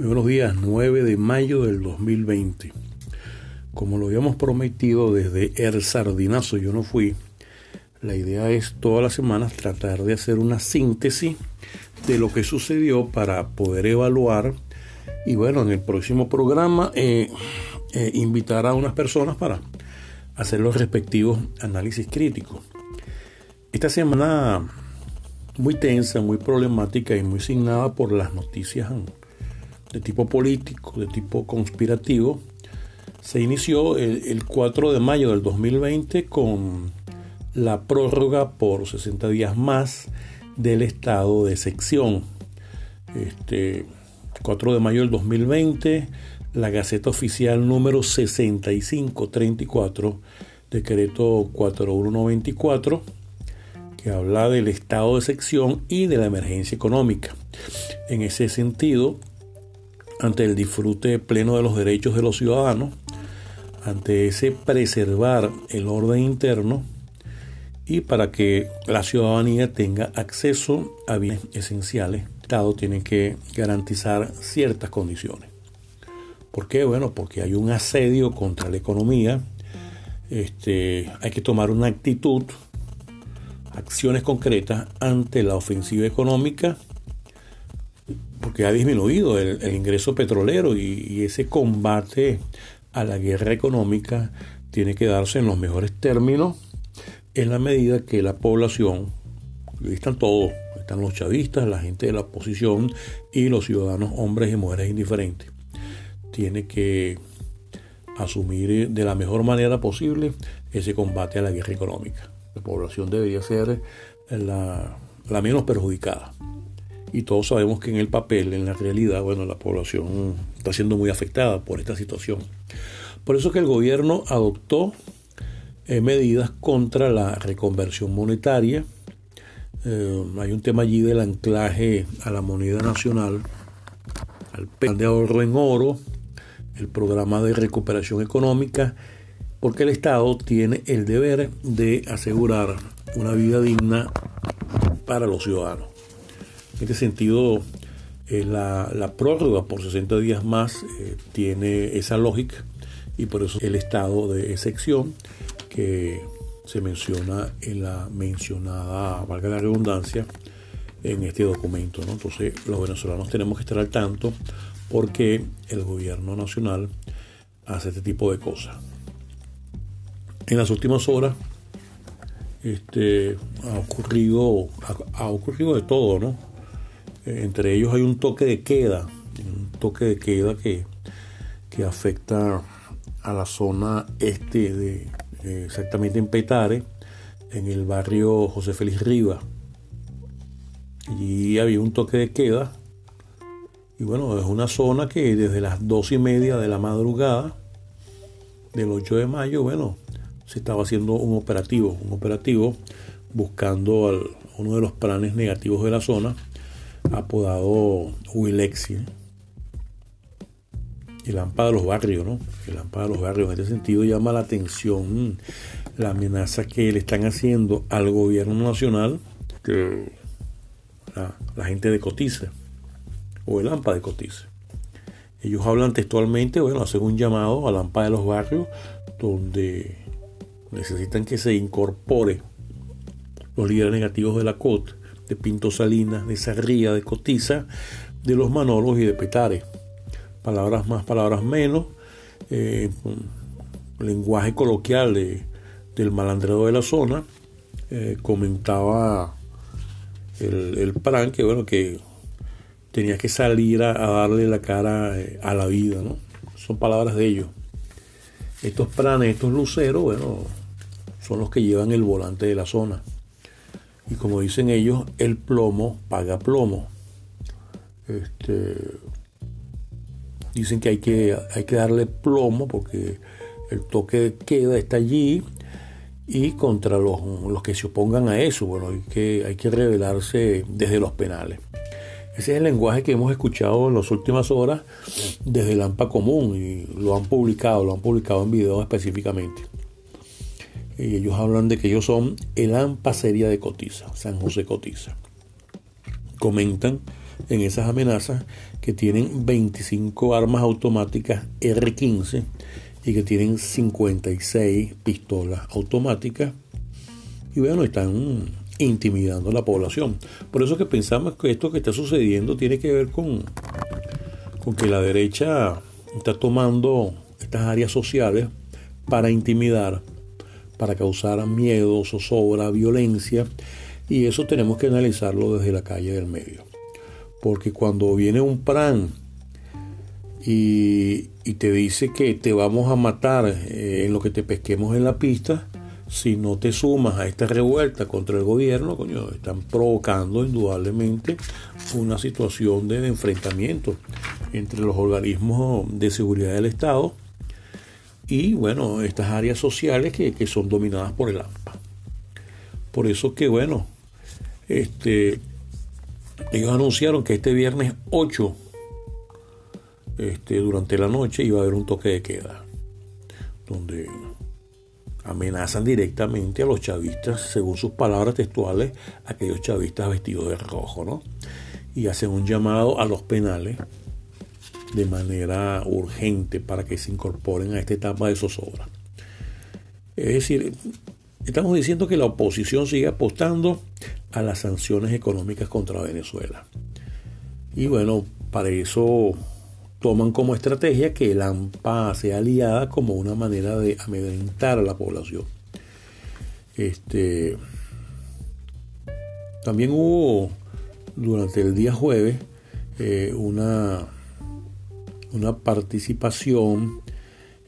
Muy buenos días, 9 de mayo del 2020. Como lo habíamos prometido desde El Sardinazo, yo no fui. La idea es todas las semanas tratar de hacer una síntesis de lo que sucedió para poder evaluar y bueno, en el próximo programa eh, eh, invitar a unas personas para hacer los respectivos análisis críticos. Esta semana muy tensa, muy problemática y muy signada por las noticias de tipo político, de tipo conspirativo, se inició el, 4 de mayo del 2020 con la prórroga por 60 días más del estado de sección. Este 4 de mayo del 2020, la Gaceta Oficial número 6534, decreto 4194, que habla del estado de sección y de la emergencia económica. En ese sentido, ante el disfrute pleno de los derechos de los ciudadanos, ante ese preservar el orden interno y para que la ciudadanía tenga acceso a bienes esenciales, el Estado tiene que garantizar ciertas condiciones. ¿Por qué? Bueno, porque hay un asedio contra la economía, este, hay que tomar una actitud, acciones concretas ante la ofensiva económica porque ha disminuido el, ingreso petrolero y, ese combate a la guerra económica tiene que darse en los mejores términos en la medida que la población, ahí están todos, están los chavistas, la gente de la oposición y los ciudadanos, hombres y mujeres indiferentes, tiene que asumir de la mejor manera posible ese combate a la guerra económica. La población debería ser la menos perjudicada y todos sabemos que en el papel, en la realidad, bueno, la población está siendo muy afectada por esta situación. Por eso que el gobierno adoptó eh, medidas contra la reconversión monetaria. Eh, hay un tema allí del anclaje a la moneda nacional, al plan de ahorro en oro, el programa de recuperación económica, porque el Estado tiene el deber de asegurar una vida digna para los ciudadanos. En este sentido, eh, la, prórroga por 60 días más eh, tiene esa lógica y por eso el estado de excepción que se menciona en la mencionada, valga la redundancia, en este documento. Entonces los venezolanos tenemos que estar al tanto porque el gobierno nacional hace este tipo de cosas. En las últimas horas este, ha ocurrido ha ocurrido de todo, ¿no? Entre ellos hay un toque de queda, un toque de queda que, que afecta a la zona este de exactamente en Petare, en el barrio José Félix Riva. y había un toque de queda. Y bueno, es una zona que desde las dos y media de la madrugada del 8 de mayo, bueno, se estaba haciendo un operativo, un operativo buscando al, uno de los planes negativos de la zona, apodado Willexi, el AMPA de los barrios, ¿no? El AMPA de los barrios. En este sentido llama la atención la amenaza que le están haciendo al gobierno nacional, que la, gente de Cotice, o el AMPA de Cotice. Ellos hablan textualmente, bueno, hacen un llamado al AMPA de los barrios, donde necesitan que se incorpore los líderes negativos de la COT de Pinto Salinas, de Sarría, de Cotiza, de los Manolos y de Petare. Palabras más, palabras menos. Eh, lenguaje coloquial del malandrero de la zona. Eh, comentaba el, el PRAN que bueno que tenía que salir a, darle la cara eh, a la vida, ¿no? Son palabras de ellos. Estos pranes, estos luceros, bueno, son los que llevan el volante de la zona. Y como dicen ellos, el plomo paga plomo. Este, dicen que hay, que hay que darle plomo porque el toque de queda está allí y contra los, los, que se opongan a eso, bueno, hay que, hay que revelarse desde los penales. Ese es el lenguaje que hemos escuchado en las últimas horas desde el AMPA común y lo han publicado, lo han publicado en video específicamente. Y ellos hablan de que ellos son el AMPA Seria de Cotiza, San José Cotiza. Comentan en esas amenazas que tienen 25 armas automáticas R15 y que tienen 56 pistolas automáticas. Y bueno, están intimidando a la población. Por eso que pensamos que esto que está sucediendo tiene que ver con, con que la derecha está tomando estas áreas sociales para intimidar, para causar miedo, zozobra, violencia, y eso tenemos que analizarlo desde la calle del medio. Porque cuando viene un PRAN y, te dice que te vamos a matar eh, en lo que te pesquemos en la pista, si no te sumas a esta revuelta contra el gobierno, coño, están provocando indudablemente una situación de enfrentamiento entre los organismos de seguridad del Estado y, bueno, estas áreas sociales que, que son dominadas por el AMPA. Por eso que, bueno, este, ellos anunciaron que este viernes 8, este, durante la noche, iba a haber un toque de queda, donde amenazan directamente a los chavistas, según sus palabras textuales, aquellos chavistas vestidos de rojo, ¿no? Y hacen un llamado a los penales de manera urgente para que se incorporen a esta etapa de zozobra. Es decir, estamos diciendo que la oposición sigue apostando a las sanciones económicas contra Venezuela. Y bueno, para eso toman como estrategia que el AMPA sea aliada como una manera de amedrentar a la población. Este, también hubo durante el día jueves eh, una, una participación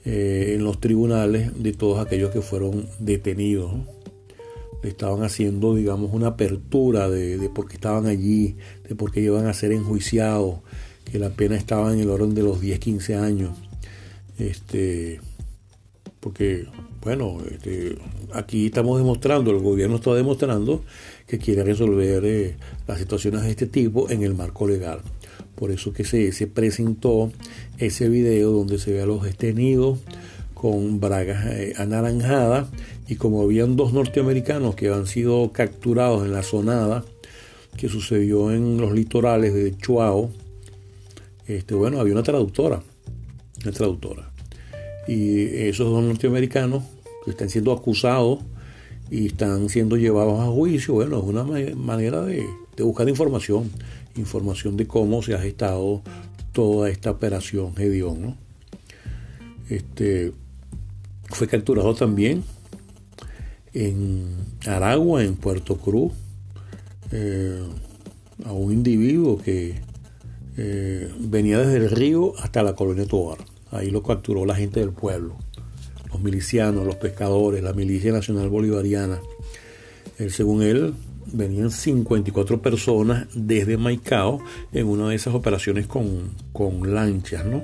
eh, en los tribunales de todos aquellos que fueron detenidos. estaban haciendo, digamos, una apertura de, de por qué estaban allí, de por qué iban a ser enjuiciados, que la pena estaba en el orden de los 10, 15 años. Este, porque, bueno, este, aquí estamos demostrando, el gobierno está demostrando que quiere resolver eh, las situaciones de este tipo en el marco legal. Por eso que se, se presentó ese video donde se ve a los detenidos con bragas eh, anaranjadas y como habían dos norteamericanos que han sido capturados en la zonada que sucedió en los litorales de Chuao, este, bueno, había una traductora, una traductora. Y esos dos norteamericanos que están siendo acusados y están siendo llevados a juicio, bueno, es una manera de, buscar información, información de cómo se ha gestado toda esta operación Gedeón, ¿no? Este, fue capturado también en Aragua, en Puerto Cruz, eh, a un individuo que eh, venía desde el río hasta la colonia Tobar. Ahí lo capturó la gente del pueblo, los milicianos, los pescadores, la milicia nacional bolivariana. según él, venían 54 personas desde Maicao en una de esas operaciones con, lanchas, ¿no?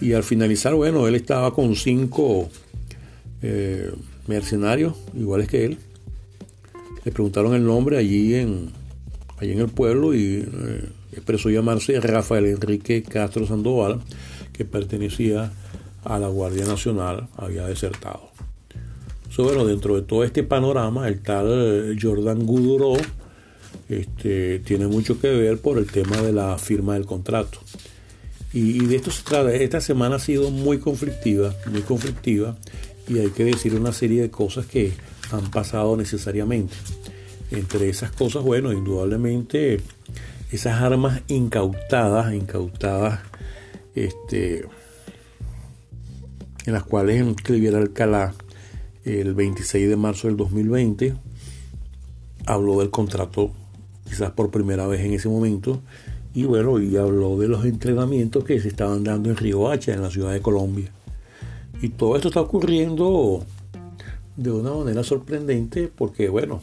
Y al finalizar, bueno, él estaba con cinco eh, mercenarios, iguales que él. Le preguntaron el nombre allí en, allí en el pueblo y eh, expresó llamarse Rafael Enrique Castro Sandoval, que pertenecía a la Guardia Nacional, había desertado. Bueno, dentro de todo este panorama, el tal eh, Jordan Guduró este, tiene mucho que ver por el tema de la firma del contrato. Y, de esto se trata. Esta semana ha sido muy conflictiva, muy conflictiva, y hay que decir una serie de cosas que han pasado necesariamente. Entre esas cosas, bueno, indudablemente esas armas incautadas, incautadas, este, en las cuales escribiera Alcalá el 26 de marzo del 2020, habló del contrato quizás por primera vez en ese momento, y bueno, y habló de los entrenamientos que se estaban dando en Río Hacha, en la ciudad de Colombia. Y todo esto está ocurriendo de una manera sorprendente porque, bueno,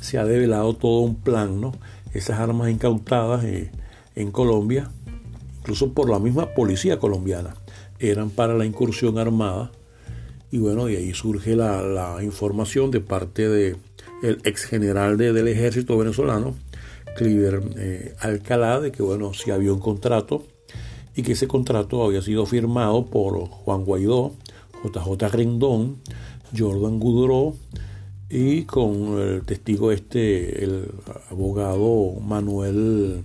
se ha develado todo un plan, ¿no? esas armas incautadas eh, en Colombia, incluso por la misma policía colombiana, eran para la incursión armada. Y bueno, de ahí surge la, información de parte del ex general del ejército venezolano, Cliver eh, Alcalá, de que bueno, si había un contrato y que ese contrato había sido firmado por Juan Guaidó, JJ Rendón, Jordan Guduró, y con el testigo este, el abogado Manuel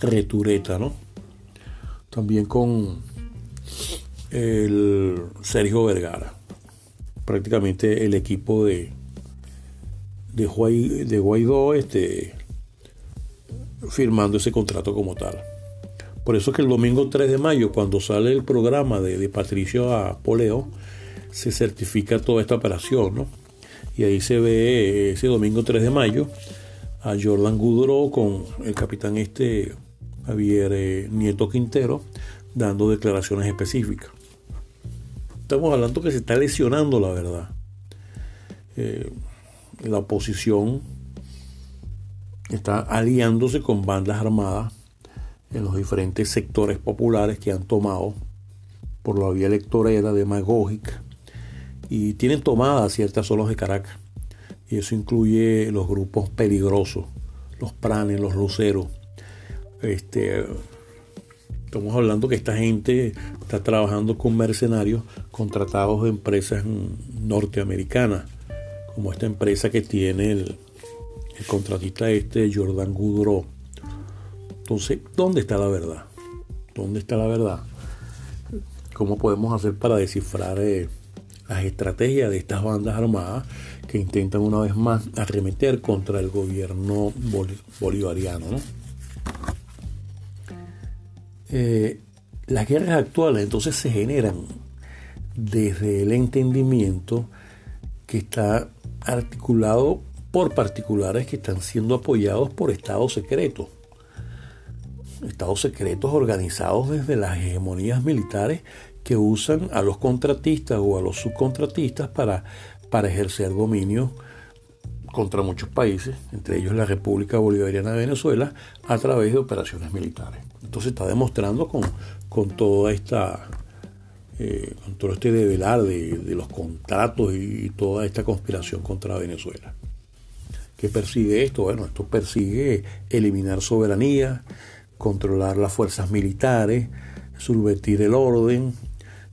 Retureta, ¿no? También con el Sergio Vergara, prácticamente el equipo de, de, Guaidó este, firmando ese contrato como tal. Por eso es que el domingo 3 de mayo, cuando sale el programa de, de Patricio a Poleo, se certifica toda esta operación, ¿no? Y ahí se ve ese domingo 3 de mayo a Jordan Goudreau con el capitán este Javier eh, Nieto Quintero dando declaraciones específicas. Estamos hablando que se está lesionando la verdad. Eh, la oposición está aliándose con bandas armadas en los diferentes sectores populares que han tomado por la vía electoral demagógica y tienen tomadas ciertas zonas de Caracas. Y eso incluye los grupos peligrosos, los pranes, los luceros. Este, estamos hablando que esta gente está trabajando con mercenarios contratados de empresas norteamericanas, como esta empresa que tiene el, contratista este, Jordan Goudreau. Entonces, ¿dónde está la verdad? ¿Dónde está la verdad? ¿Cómo podemos hacer para descifrar eh, las estrategias de estas bandas armadas que intentan una vez más arremeter contra el gobierno bolivariano? Eh, las guerras actuales entonces se generan desde el entendimiento que está articulado por particulares que están siendo apoyados por estados secretos. Estados secretos organizados desde las hegemonías militares que usan a los contratistas o a los subcontratistas para, para ejercer dominio contra muchos países, entre ellos la República Bolivariana de Venezuela, a través de operaciones militares. Entonces está demostrando con, con toda esta eh, con todo este develar de, de los contratos y toda esta conspiración contra Venezuela. ¿Qué persigue esto? Bueno, esto persigue eliminar soberanía, controlar las fuerzas militares, subvertir el orden,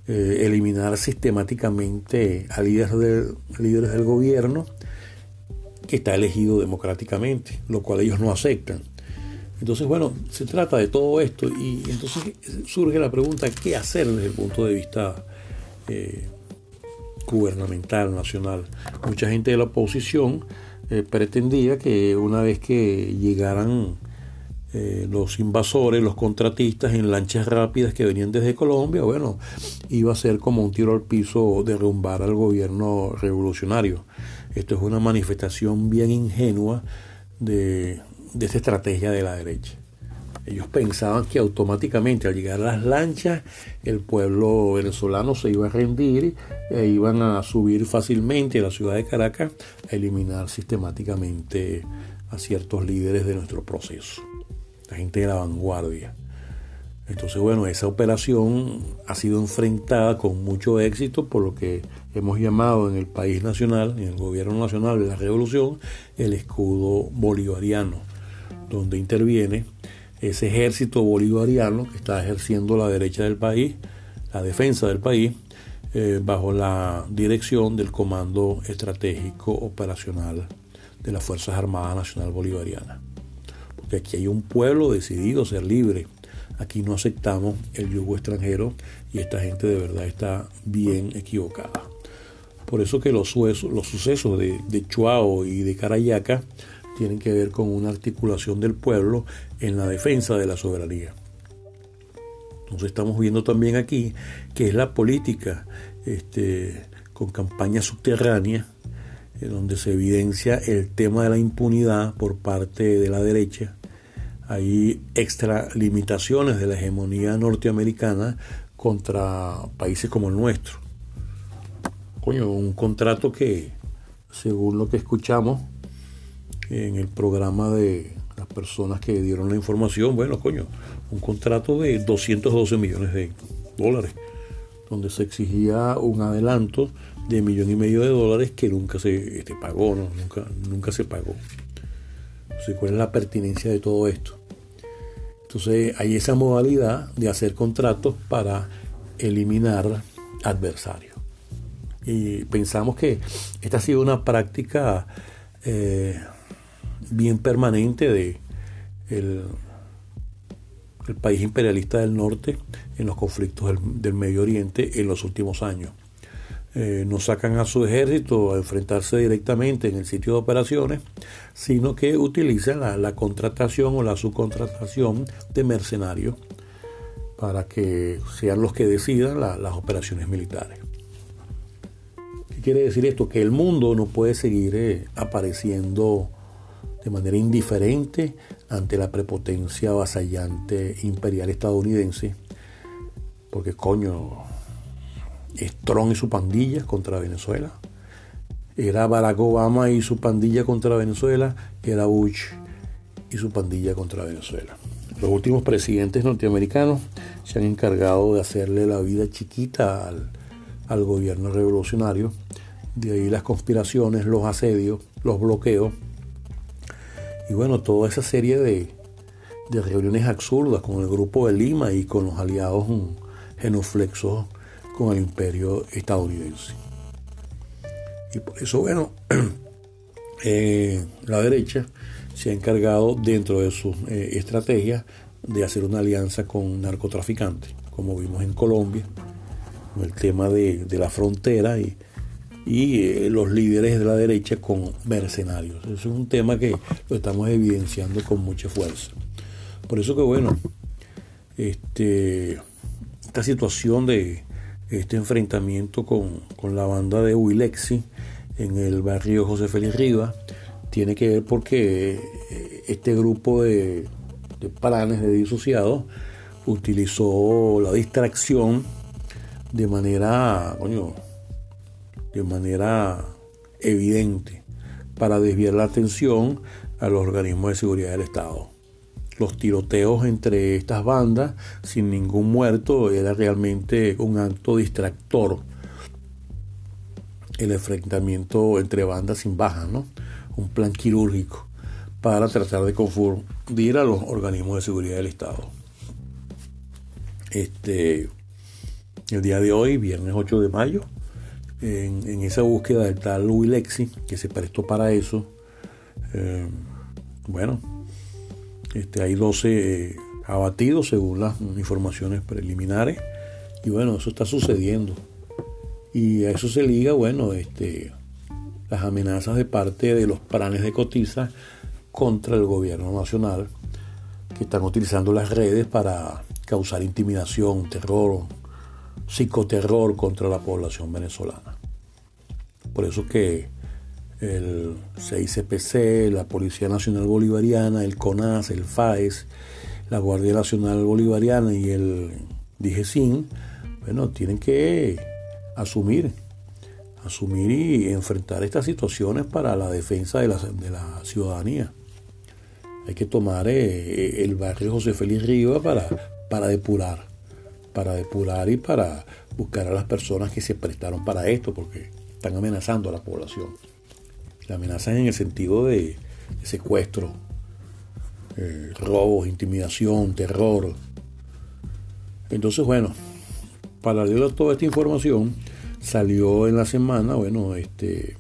eh, eliminar sistemáticamente a líderes, líderes del gobierno que está elegido democráticamente, lo cual ellos no aceptan. Entonces, bueno, se trata de todo esto y entonces surge la pregunta, ¿qué hacer desde el punto de vista eh, gubernamental, nacional? Mucha gente de la oposición eh, pretendía que una vez que llegaran eh, los invasores, los contratistas en lanchas rápidas que venían desde Colombia, bueno, iba a ser como un tiro al piso derrumbar al gobierno revolucionario. Esto es una manifestación bien ingenua de, de esta estrategia de la derecha. Ellos pensaban que automáticamente al llegar a las lanchas el pueblo venezolano se iba a rendir e iban a subir fácilmente a la ciudad de Caracas a eliminar sistemáticamente a ciertos líderes de nuestro proceso, la gente de la vanguardia. Entonces, bueno, esa operación ha sido enfrentada con mucho éxito por lo que hemos llamado en el país nacional, en el gobierno nacional de la revolución, el escudo bolivariano, donde interviene ese ejército bolivariano que está ejerciendo la derecha del país, la defensa del país, eh, bajo la dirección del Comando Estratégico Operacional de las Fuerzas Armadas Nacional Bolivariana. Porque aquí hay un pueblo decidido a ser libre. Aquí no aceptamos el yugo extranjero y esta gente de verdad está bien equivocada. Por eso que los, los sucesos de, Chuao y de Carayaca tienen que ver con una articulación del pueblo en la defensa de la soberanía. Entonces estamos viendo también aquí que es la política este, con campaña subterránea, en donde se evidencia el tema de la impunidad por parte de la derecha. Hay extra limitaciones de la hegemonía norteamericana contra países como el nuestro. Coño, un contrato que, según lo que escuchamos, en el programa de las personas que dieron la información, bueno, coño, un contrato de 212 millones de dólares, donde se exigía un adelanto de millón y medio de dólares que nunca se este, pagó, ¿no? nunca, nunca se pagó. Entonces, ¿cuál es la pertinencia de todo esto? Entonces, hay esa modalidad de hacer contratos para eliminar adversarios. Y pensamos que esta ha sido una práctica eh, bien permanente de el, el país imperialista del norte en los conflictos del, Medio Oriente en los últimos años. Eh, no sacan a su ejército a enfrentarse directamente en el sitio de operaciones, sino que utilizan la, contratación o la subcontratación de mercenarios para que sean los que decidan las operaciones militares. ¿Qué quiere decir esto? Que el mundo no puede seguir eh, apareciendo de manera indiferente ante la prepotencia avasallante imperial estadounidense, porque coño, Trump y su pandilla contra Venezuela, era Barack Obama y su pandilla contra Venezuela, era Bush y su pandilla contra Venezuela. Los últimos presidentes norteamericanos se han encargado de hacerle la vida chiquita al, al gobierno revolucionario, de ahí las conspiraciones, los asedios, los bloqueos. Y bueno, toda esa serie de, reuniones absurdas con el grupo de Lima y con los aliados genuflexos con el imperio estadounidense. Y por eso, bueno, eh, la derecha se ha encargado dentro de sus eh, estrategias de hacer una alianza con narcotraficantes, como vimos en Colombia, con el tema de, de la frontera y y eh, los líderes de la derecha con mercenarios. Eso es un tema que lo estamos evidenciando con mucha fuerza. Por eso que bueno, este, esta situación de este enfrentamiento con, la banda de Huilexi en el barrio José Félix Rivas tiene que ver porque eh, este grupo de, de planes de disociados utilizó la distracción de manera, coño, de manera evidente para desviar la atención a los organismos de seguridad del Estado. Los tiroteos entre estas bandas sin ningún muerto era realmente un acto distractor. El enfrentamiento entre bandas sin bajas, ¿no? Un plan quirúrgico para tratar de confundir a los organismos de seguridad del Estado. Este, el día de hoy, viernes 8 de mayo, en, esa búsqueda del tal Louis Lexi, que se prestó para eso. Eh, bueno, este, hay 12 eh, abatidos según las informaciones preliminares. Y bueno, eso está sucediendo. Y a eso se liga, bueno, este, las amenazas de parte de los planes de cotiza contra el gobierno nacional, que están utilizando las redes para causar intimidación, terror, psicoterror contra la población venezolana. Por eso que el CICPC, la Policía Nacional Bolivariana, el CONAS, el FAES, la Guardia Nacional Bolivariana y el DIGESIN, bueno, tienen que asumir, asumir y enfrentar estas situaciones para la defensa de la, ciudadanía. Hay que tomar eh, el barrio José Félix Riva para depurar para depurar y para buscar a las personas que se prestaron para esto, porque están amenazando a la población. La amenazan en el sentido de, secuestro, eh, robos, intimidación, terror. Entonces, bueno, para leer toda esta información, salió en la semana, bueno, este,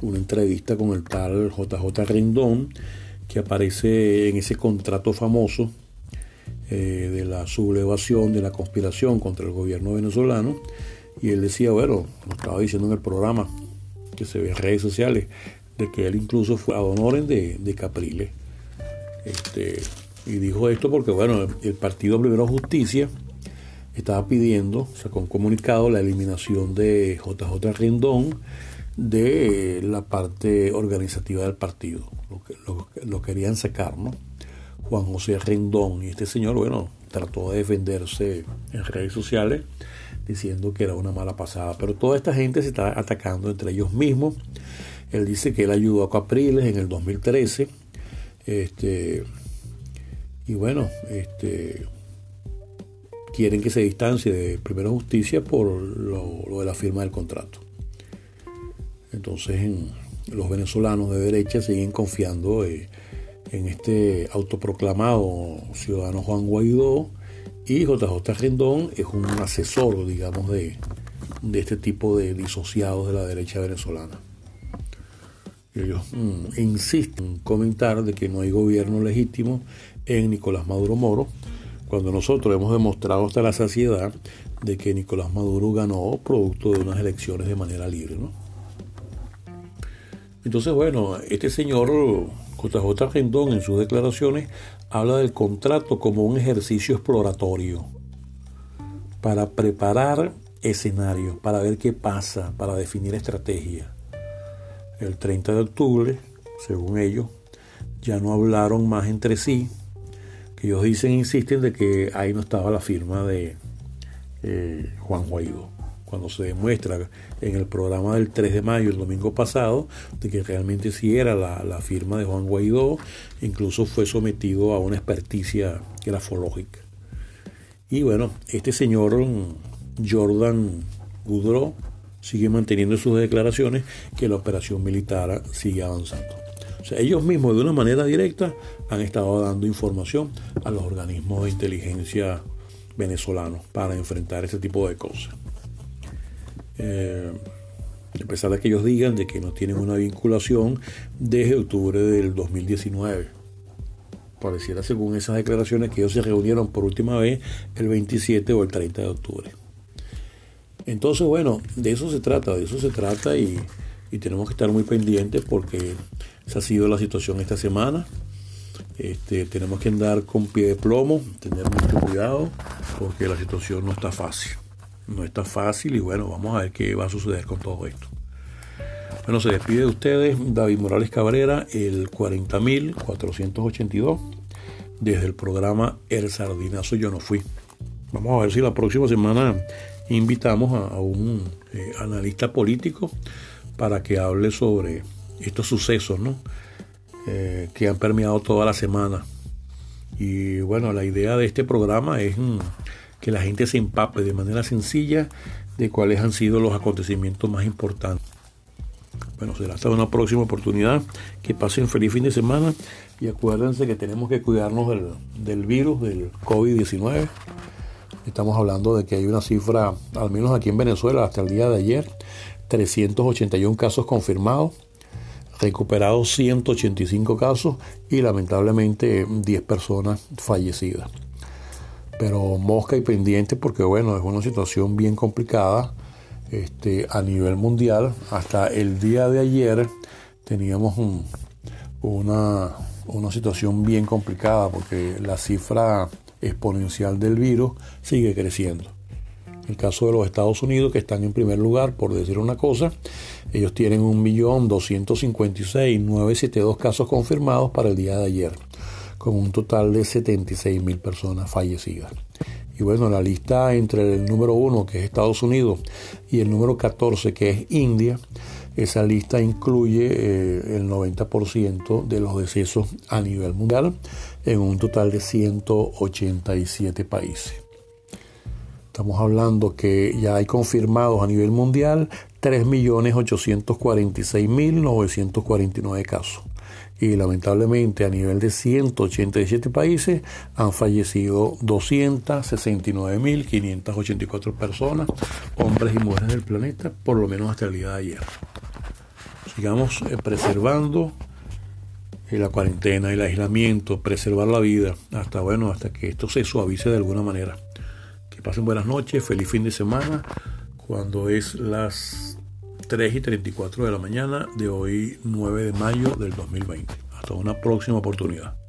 una entrevista con el tal JJ Rendón, que aparece en ese contrato famoso eh, de la sublevación, de la conspiración contra el gobierno venezolano. Y él decía, bueno, lo estaba diciendo en el programa, que se ve en redes sociales, de que él incluso fue a Donoren de, de Capriles. Este, y dijo esto porque, bueno, el Partido Primero Justicia estaba pidiendo, sacó un comunicado, la eliminación de JJ Rendón de la parte organizativa del partido. Lo, lo, lo querían sacar, ¿no? Juan José Rendón. Y este señor, bueno, trató de defenderse en redes sociales diciendo que era una mala pasada. Pero toda esta gente se está atacando entre ellos mismos. Él dice que él ayudó a Capriles en el 2013. Este, y bueno, este, quieren que se distancie de Primera Justicia por lo, de la firma del contrato. Entonces los venezolanos de derecha siguen confiando eh, en este autoproclamado ciudadano Juan Guaidó y JJ Rendón es un asesor, digamos, de, de este tipo de disociados de la derecha venezolana. Ellos mm, insisten en comentar de que no hay gobierno legítimo en Nicolás Maduro Moro, cuando nosotros hemos demostrado hasta la saciedad de que Nicolás Maduro ganó producto de unas elecciones de manera libre. ¿no? Entonces, bueno, este señor JJ Rendón en sus declaraciones habla del contrato como un ejercicio exploratorio para preparar escenarios, para ver qué pasa, para definir estrategia. El 30 de octubre, según ellos, ya no hablaron más entre sí, que ellos dicen, insisten de que ahí no estaba la firma de eh, Juan Guaidó. Cuando se demuestra en el programa del 3 de mayo, el domingo pasado, de que realmente sí era la, firma de Juan Guaidó, incluso fue sometido a una experticia grafológica. Y bueno, este señor Jordan Goudreau sigue manteniendo sus declaraciones que la operación militar sigue avanzando. O sea, ellos mismos de una manera directa han estado dando información a los organismos de inteligencia venezolanos para enfrentar ese tipo de cosas. Eh, a pesar de que ellos digan de que no tienen una vinculación desde octubre del 2019. Pareciera según esas declaraciones que ellos se reunieron por última vez el 27 o el 30 de octubre. Entonces, bueno, de eso se trata, de eso se trata y, tenemos que estar muy pendientes porque esa ha sido la situación esta semana. Este, tenemos que andar con pie de plomo, tener mucho cuidado porque la situación no está fácil. No está fácil y bueno, vamos a ver qué va a suceder con todo esto. Bueno, se despide de ustedes David Morales Cabrera, el 40.482, desde el programa El Sardinazo Yo No Fui. Vamos a ver si la próxima semana invitamos a, un eh, analista político para que hable sobre estos sucesos ¿no? Eh, que han permeado toda la semana. Y bueno, la idea de este programa es mm, que la gente se empape de manera sencilla de cuáles han sido los acontecimientos más importantes. Bueno, será hasta una próxima oportunidad. Que pasen feliz fin de semana y acuérdense que tenemos que cuidarnos del, virus, del COVID-19. Estamos hablando de que hay una cifra, al menos aquí en Venezuela, hasta el día de ayer, 381 casos confirmados, recuperados 185 casos y lamentablemente 10 personas fallecidas. Pero mosca y pendiente porque bueno, es una situación bien complicada este, a nivel mundial. Hasta el día de ayer teníamos una, una situación bien complicada porque la cifra exponencial del virus sigue creciendo. El caso de los Estados Unidos, que están en primer lugar, por decir una cosa, ellos tienen 1.256.972 casos confirmados para el día de ayer, con un total de 76.000 personas fallecidas. Y bueno, la lista entre el número 1, que es Estados Unidos, y el número 14, que es India, esa lista incluye eh, el 90% de los decesos a nivel mundial en un total de 187 países. Estamos hablando que ya hay confirmados a nivel mundial 3.846.949 casos. Y lamentablemente a nivel de 187 países han fallecido 269.584 personas, hombres y mujeres del planeta, por lo menos hasta el día de ayer. Sigamos eh, preservando la cuarentena, el aislamiento, preservar la vida, hasta bueno, hasta que esto se suavice de alguna manera. Que pasen buenas noches, feliz fin de semana, cuando es las 3 y 34 de la mañana de hoy 9 de mayo del 2020. Hasta una próxima oportunidad.